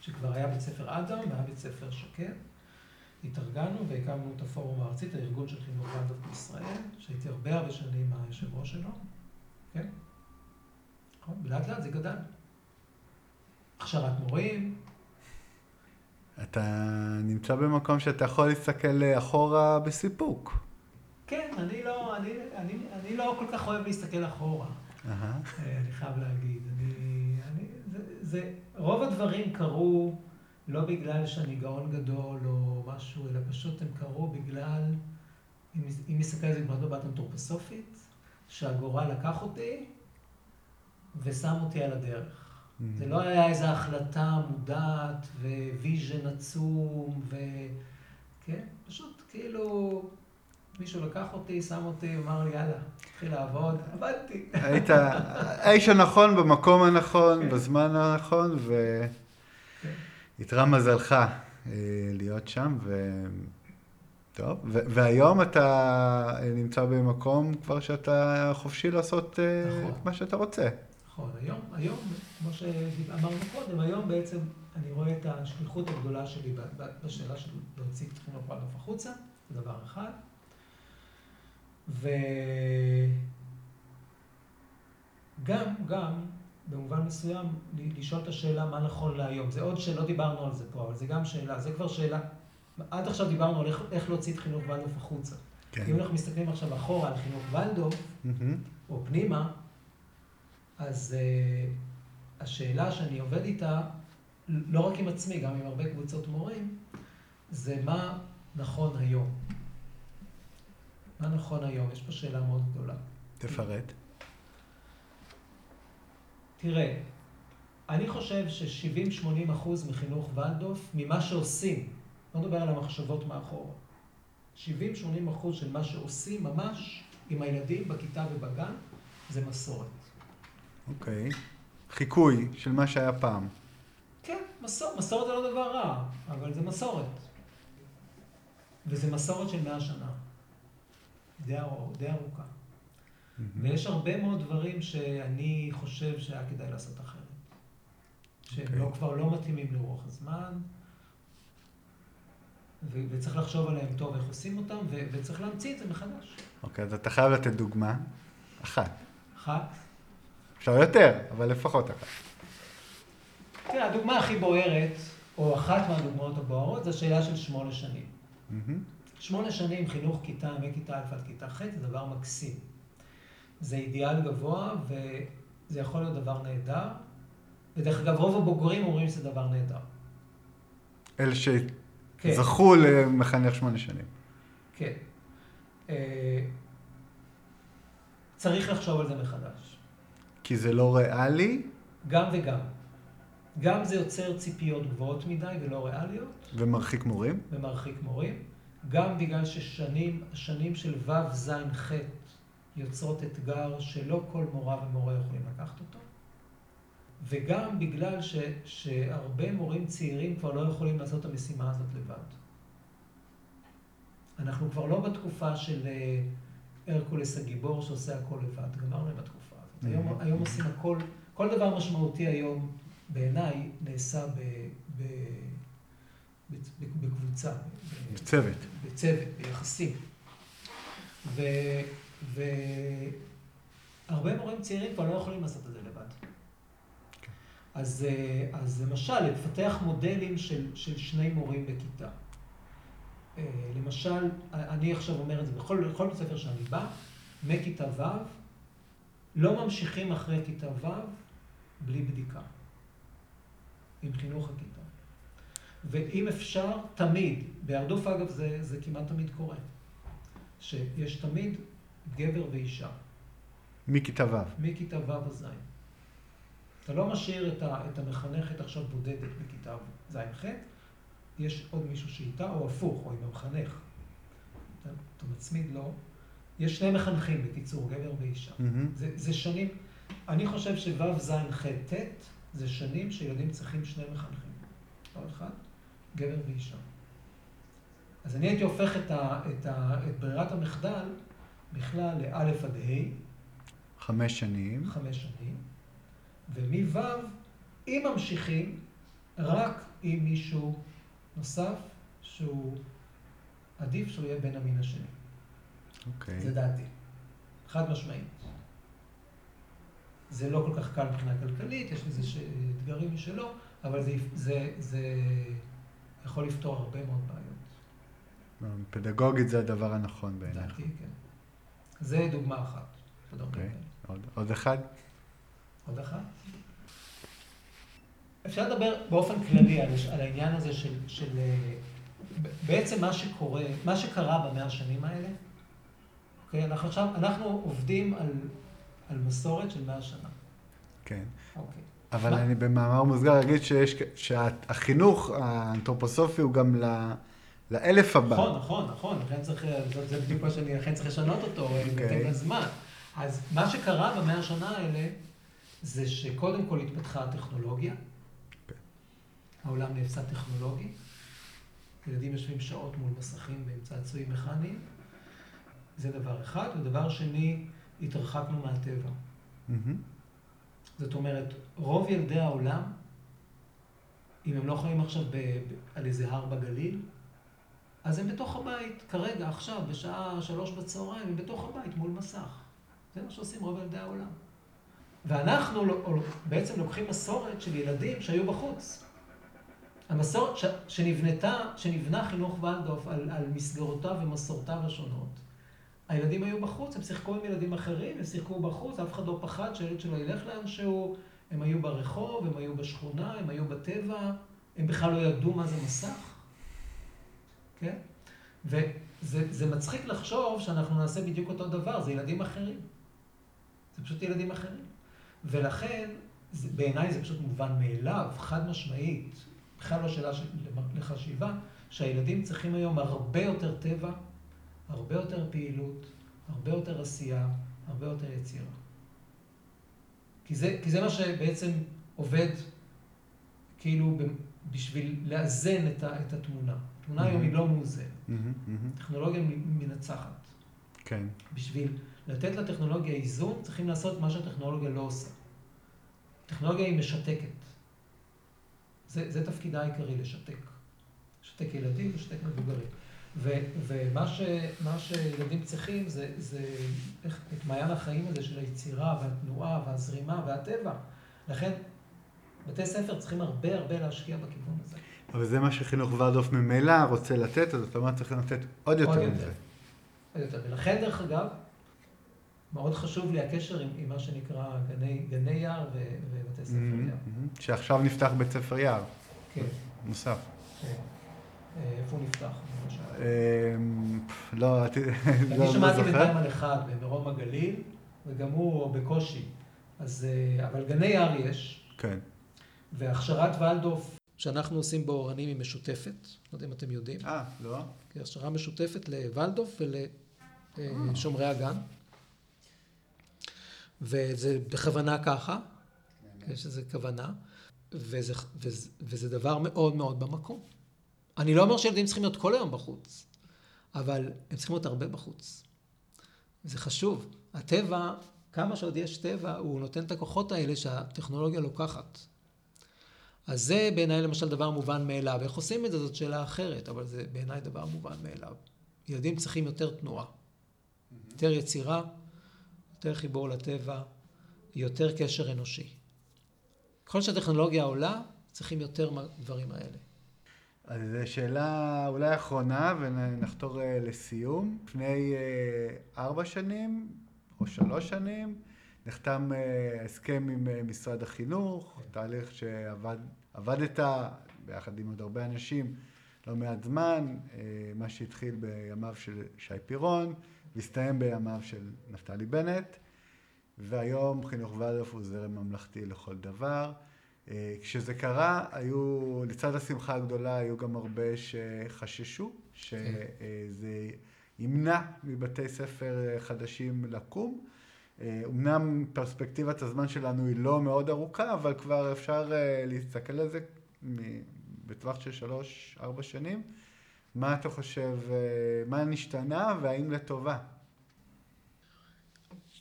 שכבר היה בית ספר אדם והיה בית ספר שקד. התארגנו והקמנו את הפורום הארצי, את הארגון של חינוך וולדורף בישראל, שהייתי הרבה הרבה שנים היושב ראש שלו, כן? נכון, ולאט לאט זה גדל. הכשרת מורים, אתה נמצא במקום שאתה יכול להסתכל אחורה בסיפוק. כן, אני לא, אני, אני, אני לא כל כך אוהב להסתכל אחורה. אה, אני חייב להגיד. אני, אני, זה, זה, רוב הדברים קרו לא בגלל שאני גאון גדול או משהו, אלא פשוט הם קרו בגלל, אם, אם נסתכל על זה כמו מבט אנתרופוסופית, שהגורל לקח אותי ושם אותי על הדרך. זה לא היה איזו החלטה מודעת vision עצום, ו... כן, פשוט כאילו מישהו לקח אותי, שם אותי, אמר לי, יאללה, התחיל לעבוד, עבדתי. היית האיש הנכון במקום הנכון, כן. בזמן הנכון, כן. ואיתרע מזלך אה, להיות שם, ו... טוב, ו- והיום אתה אה, נמצא במקום כבר שאתה חופשי לעשות אה, נכון. את מה שאתה רוצה. נכון, היום, היום, כמו שאמרנו קודם, היום בעצם אני רואה את השליחות הגדולה שלי בשאלה של להוציא חינוך וולדורף החוצה, זה דבר אחד. וגם, גם, במובן מסוים, לשאול את השאלה מה נכון להיום. זה עוד שלא דיברנו על זה פה, אבל זה גם שאלה, זה כבר שאלה. עד עכשיו דיברנו על איך, איך להוציא את חינוך וולדורף החוצה. כן. אם אנחנו מסתכלים עכשיו אחורה על חינוך וולדורף, מהמם. או פנימה, אז uh, השאלה שאני עובד איתה, לא רק עם עצמי, גם עם הרבה קבוצות מורים, זה מה נכון היום. מה נכון היום? יש פה שאלה מאוד גדולה. תפרט. תראה, אני חושב ש-70-80 אחוז מחינוך ולדוף, ממה שעושים, לא נדבר על המחשבות מאחורה, 70-80 אחוז של מה שעושים ממש עם הילדים בכיתה ובגן, זה מסורת. אוקיי. חיקוי של מה שהיה פעם. כן, מסורת, מסורת זה לא דבר רע, אבל זה מסורת. וזה מסורת של מאה שנה. די, די ארוכה. ויש הרבה מאוד דברים שאני חושב שהיה כדאי לעשות אחרת. שהם אוקיי. לא, כבר לא מתאימים לרוח הזמן, ו- וצריך לחשוב עליהם טוב איך עושים אותם, ו- וצריך להמציא את זה מחדש. אוקיי, אז אתה חייב לתת דוגמה. אחת. אחת, אפשר יותר, אבל לפחות אחת. תראה, הדוגמה הכי בוערת, או אחת מהדוגמאות הבוערות, זה השאלה של שמונה שנים. שמונה שנים חינוך כיתה מכיתה א' עד כיתה ח' זה דבר מקסים. זה אידיאל גבוה וזה יכול להיות דבר נהדר. ודרך אגב, רוב הבוגרים אומרים שזה דבר נהדר. אלה כן, שזכו למחנך שמונה שנים. כן. אה, צריך לחשוב על זה מחדש. כי זה לא ריאלי, גם וגם. גם זה יוצר ציפיות גבוהות מדי ולא ריאליות, ומרחיק מורים. ומרחיק מורים. גם בגלל ששנים, השנים של ו', ז', ח' יוצרות אתגר שלא כל מורה ומורה יכולים לקחת אותו, וגם בגלל ש, שהרבה מורים צעירים כבר לא יכולים לעשות את המשימה הזאת לבד. אנחנו כבר לא בתקופה של אה, הרקולס הגיבור שעושה הכל לבד, גמרנו עם התקופה. היום, Mhm. היום עושים הכל, כל דבר משמעותי היום בעיניי נעשה ב, ב, ב, ב, בקבוצה. בצוות. בצוות, ביחסים. ו... והרבה מורים צעירים כבר לא יכולים לעשות את זה לבד. אז, אה, אז למשל, לפתח מודלים של, של שני מורים בכיתה. אה, למשל, אני עכשיו אומר את זה בכל, בכל ספר שאני בא, מכיתה ו', לא ממשיכים אחרי כיתה ו' בלי בדיקה. עם חינוך הכיתה. ואם אפשר, תמיד, בהרדוף אגב זה, זה כמעט תמיד קורה, שיש תמיד גבר ואישה, מכיתה ו'. מכיתה ו' עד ז'. אתה לא משאיר את, ה, את המחנכת עכשיו בודדת בכיתה ז'-ח', יש עוד מישהו שאיתה, או הפוך, או עם המחנך. אתה, אתה מצמיד לו, יש שני מחנכים בקיצור, גבר ואישה. מהמם. זה, זה שנים, אני חושב שו', ז', ח', ט', זה שנים שילדים צריכים שני מחנכים. לא אחד, גבר ואישה. אז אני הייתי הופך את, ה, את, ה, את ברירת המחדל בכלל לאלף עד ה', חמש שנים. חמש שנים, ומו', אם ממשיכים, רק עם מישהו נוסף, שהוא עדיף שהוא יהיה בן המין השני. אוקיי. זה דעתי. חד משמעית. זה לא כל כך קל מבחינה כלכלית, יש לזה ש- אתגרים משלו, אבל זה, זה, זה יכול לפתור הרבה מאוד בעיות. פדגוגית זה הדבר הנכון בעיניך. לדעתי, כן. זה דוגמה אחת. אוקיי. עוד- עוד אחד? עוד אחת? אפשר לדבר באופן כללי על, על העניין הזה של, של אה, בעצם מה שקורה, מה שקרה במאה השנים האלה. אוקיי, אנחנו עכשיו, אנחנו עובדים על, על מסורת של מאה שנה. כן. אוקיי. אבל מה? אני במאמר מוסגר אגיד שיש, שהחינוך האנתרופוסופי הוא גם ל- לאלף הבא. נכון, נכון, נכון, לכן צריך, זה, זה בדיוק מה שאני, לכן צריך לשנות אותו, okay. בהתאם לזמן. אז מה שקרה במאה השנה האלה, זה שקודם כל התפתחה הטכנולוגיה. העולם נעשה טכנולוגי. ילדים יושבים שעות מול מסכים ועם צעצועים מכניים. זה דבר אחד. ודבר שני, התרחקנו מהטבע. זאת אומרת, רוב ילדי העולם, אם הם לא חיים עכשיו ב, ב, על איזה הר בגליל, אז הם בתוך הבית, כרגע, עכשיו, בשעה שלוש בצהריים, הם בתוך הבית מול מסך. זה מה שעושים רוב ילדי העולם. ואנחנו בעצם לוקחים מסורת של ילדים שהיו בחוץ. המסורת ש, שנבנתה, שנבנה חינוך ולדורף על, על מסגרותיו ומסורותיו השונות. הילדים היו בחוץ, הם שיחקו עם ילדים אחרים, הם שיחקו בחוץ, אף אחד לא פחד שהילד שלו ילך לאנשהו, הם היו ברחוב, הם היו בשכונה, הם היו בטבע, הם בכלל לא ידעו מה זה מסך, כן? וזה זה מצחיק לחשוב שאנחנו נעשה בדיוק אותו דבר, זה ילדים אחרים. זה פשוט ילדים אחרים. ולכן, בעיניי זה פשוט מובן מאליו, חד משמעית, בכלל לא שאלה של לחשיבה, שהילדים צריכים היום הרבה יותר טבע, הרבה יותר פעילות, הרבה יותר עשייה, הרבה יותר יצירה. כי זה, כי זה מה שבעצם עובד כאילו בשביל לאזן את, ה, את התמונה. התמונה היום היא לא מאוזנת. מהמם, מהמם. טכנולוגיה מנצחת. כן. בשביל לתת לטכנולוגיה איזון, צריכים לעשות מה שהטכנולוגיה לא עושה. טכנולוגיה היא משתקת. זה, זה תפקידה העיקרי, לשתק. לשתק ילדים, לשתק מבוגרים. ומה שילדים צריכים זה, זה איך, את מעיין החיים הזה של היצירה והתנועה והזרימה והטבע. לכן, בתי ספר צריכים הרבה הרבה להשקיע בכיוון הזה. אבל זה מה שחינוך ורדוף ממילא רוצה לתת, אז אתה אומר צריך לתת עוד יותר מזה. עוד יותר. ולכן, דרך אגב, מאוד חשוב לי הקשר עם, עם מה שנקרא גני, גני יער ו, ובתי ספר מהמם, יער. מהמם. שעכשיו נפתח בית ספר יער, כן, נוסף. כן. אה, איפה הוא נפתח? אמ, לא, אני לא לא שמעתי. בינתיים על אחד במרום הגליל, וגם הוא בקושי. אז, אה, אבל גני יער יש, כן. והכשרת ולדורף שאנחנו עושים באורנים היא משותפת, לא יודע אם אתם יודעים, אה, לא? כי הכשרה משותפת לוולדורף ולשומרי הגן. וזה בכוונה ככה, יש לזה כוונה, וזה, וזה, וזה דבר מאוד מאוד במקום. אני לא אומר שילדים צריכים להיות כל היום בחוץ, אבל הם צריכים להיות הרבה בחוץ. זה חשוב. הטבע, כמה שעוד יש טבע, הוא נותן את הכוחות האלה שהטכנולוגיה לוקחת. אז זה בעיניי למשל דבר מובן מאליו. איך עושים את זה זאת שאלה אחרת, אבל זה בעיניי דבר מובן מאליו. ילדים צריכים יותר תנועה, יותר יצירה, יותר חיבור לטבע, יותר קשר אנושי. ככל שהטכנולוגיה עולה, צריכים יותר דברים האלה. אז זו שאלה אולי אחרונה, ונחתור אה, לסיום. לפני אה, ארבע שנים או שלוש שנים נחתם אה, הסכם עם משרד החינוך, תהליך שעבדת ביחד עם עוד הרבה אנשים לא מעט זמן, מה שהתחיל בימיו של שי פירון, והסתיים בימיו של נפתלי בנט, והיום חינוך וולף הוא זרם ממלכתי לכל דבר. אה, כשזה קרה, היו, לצד השמחה הגדולה, היו גם הרבה שחששו שזה ימנע מבתי ספר חדשים לקום. אמנם פרספקטיבת הזמן שלנו היא לא מאוד ארוכה, אבל כבר אפשר אה, להסתכל על זה בטווח של שלוש-ארבע שנים. מה אתה חושב, אה, מה נשתנה והאם לטובה?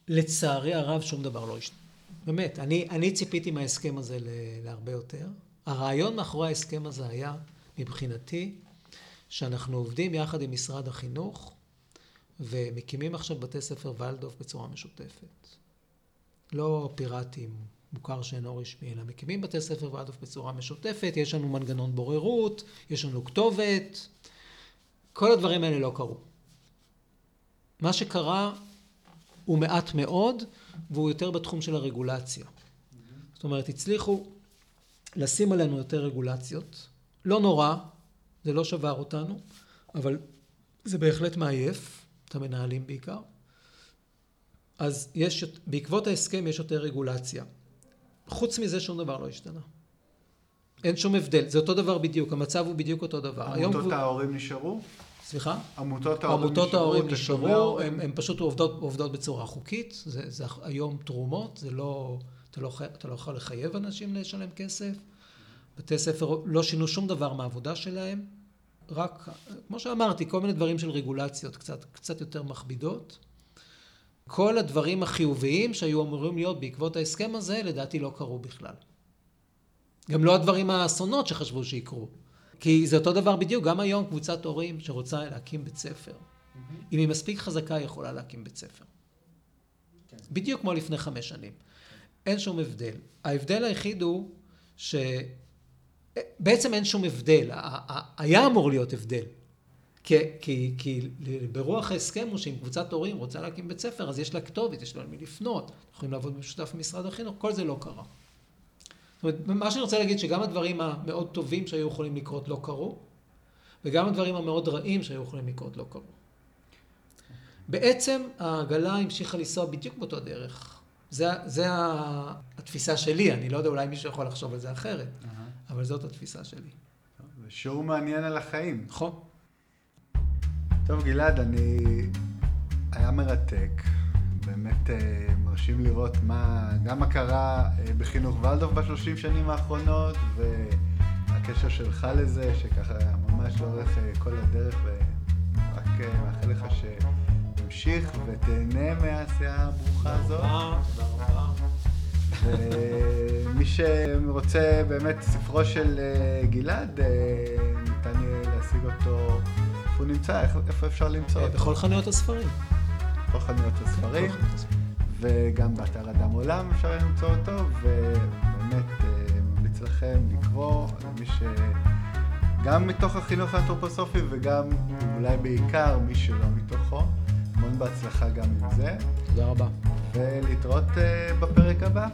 לצערי הרב שום דבר לא השתנה. באמת, אני, אני ציפיתי מההסכם הזה להרבה יותר. הרעיון מאחורי ההסכם הזה היה, מבחינתי, שאנחנו עובדים יחד עם משרד החינוך ומקימים עכשיו בתי ספר ולדוף בצורה משותפת. לא פיראטים, מוכר שאינו רשמי, אלא מקימים בתי ספר ולדוף בצורה משותפת, יש לנו מנגנון בוררות, יש לנו כתובת, כל הדברים האלה לא קרו. מה שקרה הוא מעט מאוד, והוא יותר בתחום של הרגולציה. זאת אומרת, הצליחו לשים עלינו יותר רגולציות. לא נורא, זה לא שבר אותנו, אבל זה בהחלט מעייף, את המנהלים בעיקר. אז יש, בעקבות ההסכם יש יותר רגולציה. חוץ מזה שום דבר לא השתנה. אין שום הבדל, זה אותו דבר בדיוק, המצב הוא בדיוק אותו דבר. עמותות ההורים נשארו? סליחה? עמותות ההורים עמותות ההורים נשארו, הן פשוט עובדות, עובדות בצורה חוקית, זה, זה היום תרומות, זה לא, אתה לא, אתה לא יכול לחייב אנשים לשלם כסף, בתי ספר לא שינו שום דבר מהעבודה שלהם, רק, כמו שאמרתי, כל מיני דברים של רגולציות קצת, קצת יותר מכבידות. כל הדברים החיוביים שהיו אמורים להיות בעקבות ההסכם הזה, לדעתי לא קרו בכלל. גם לא הדברים האסונות שחשבו שיקרו. כי זה אותו דבר בדיוק, גם היום קבוצת הורים שרוצה להקים בית ספר, mm-hmm. אם היא מספיק חזקה, היא יכולה להקים בית ספר. כן. בדיוק כמו לפני חמש שנים. אין שום הבדל. ההבדל היחיד הוא ש... בעצם אין שום הבדל, היה אמור להיות הבדל. כי, כי, כי ברוח ההסכם הוא שאם קבוצת הורים רוצה להקים בית ספר, אז יש לה כתובת, יש לה למי לפנות, יכולים לעבוד במשותף עם משרד החינוך, כל זה לא קרה. זאת אומרת, מה שאני רוצה להגיד, שגם הדברים המאוד טובים שהיו יכולים לקרות לא קרו, וגם הדברים המאוד רעים שהיו יכולים לקרות לא קרו. בעצם העגלה המשיכה לנסוע בדיוק באותו דרך. זה, זה התפיסה שלי, אני לא יודע, אולי מישהו יכול לחשוב על זה אחרת, uh-huh. אבל זאת התפיסה שלי. זה שיעור מעניין על החיים. נכון. טוב, גלעד, אני... היה מרתק. באמת אה, מרשים לראות מה, גם מה קרה אה, בחינוך ולדורף בשלושים שנים האחרונות, והקשר שלך לזה, שככה ממש לאורך אה, כל הדרך, ורק מאחל לך שתמשיך ותהנה מהעשייה הברוכה הזאת. תודה רבה. ומי שרוצה באמת ספרו של גלעד, ניתן יהיה להשיג אותו, איפה הוא נמצא, איפה אפשר למצוא אותו? בכל חנויות הספרים. בכל חנויות הספרים, וגם באתר אדם עולם אפשר למצוא אותו, ובאמת אה, ממליץ לכם לקרוא, מי ש... גם מתוך החינוך האנתרופוסופי וגם אולי בעיקר מי שלא מתוכו. המון בהצלחה גם עם זה. תודה רבה. ולהתראות אה, בפרק הבא.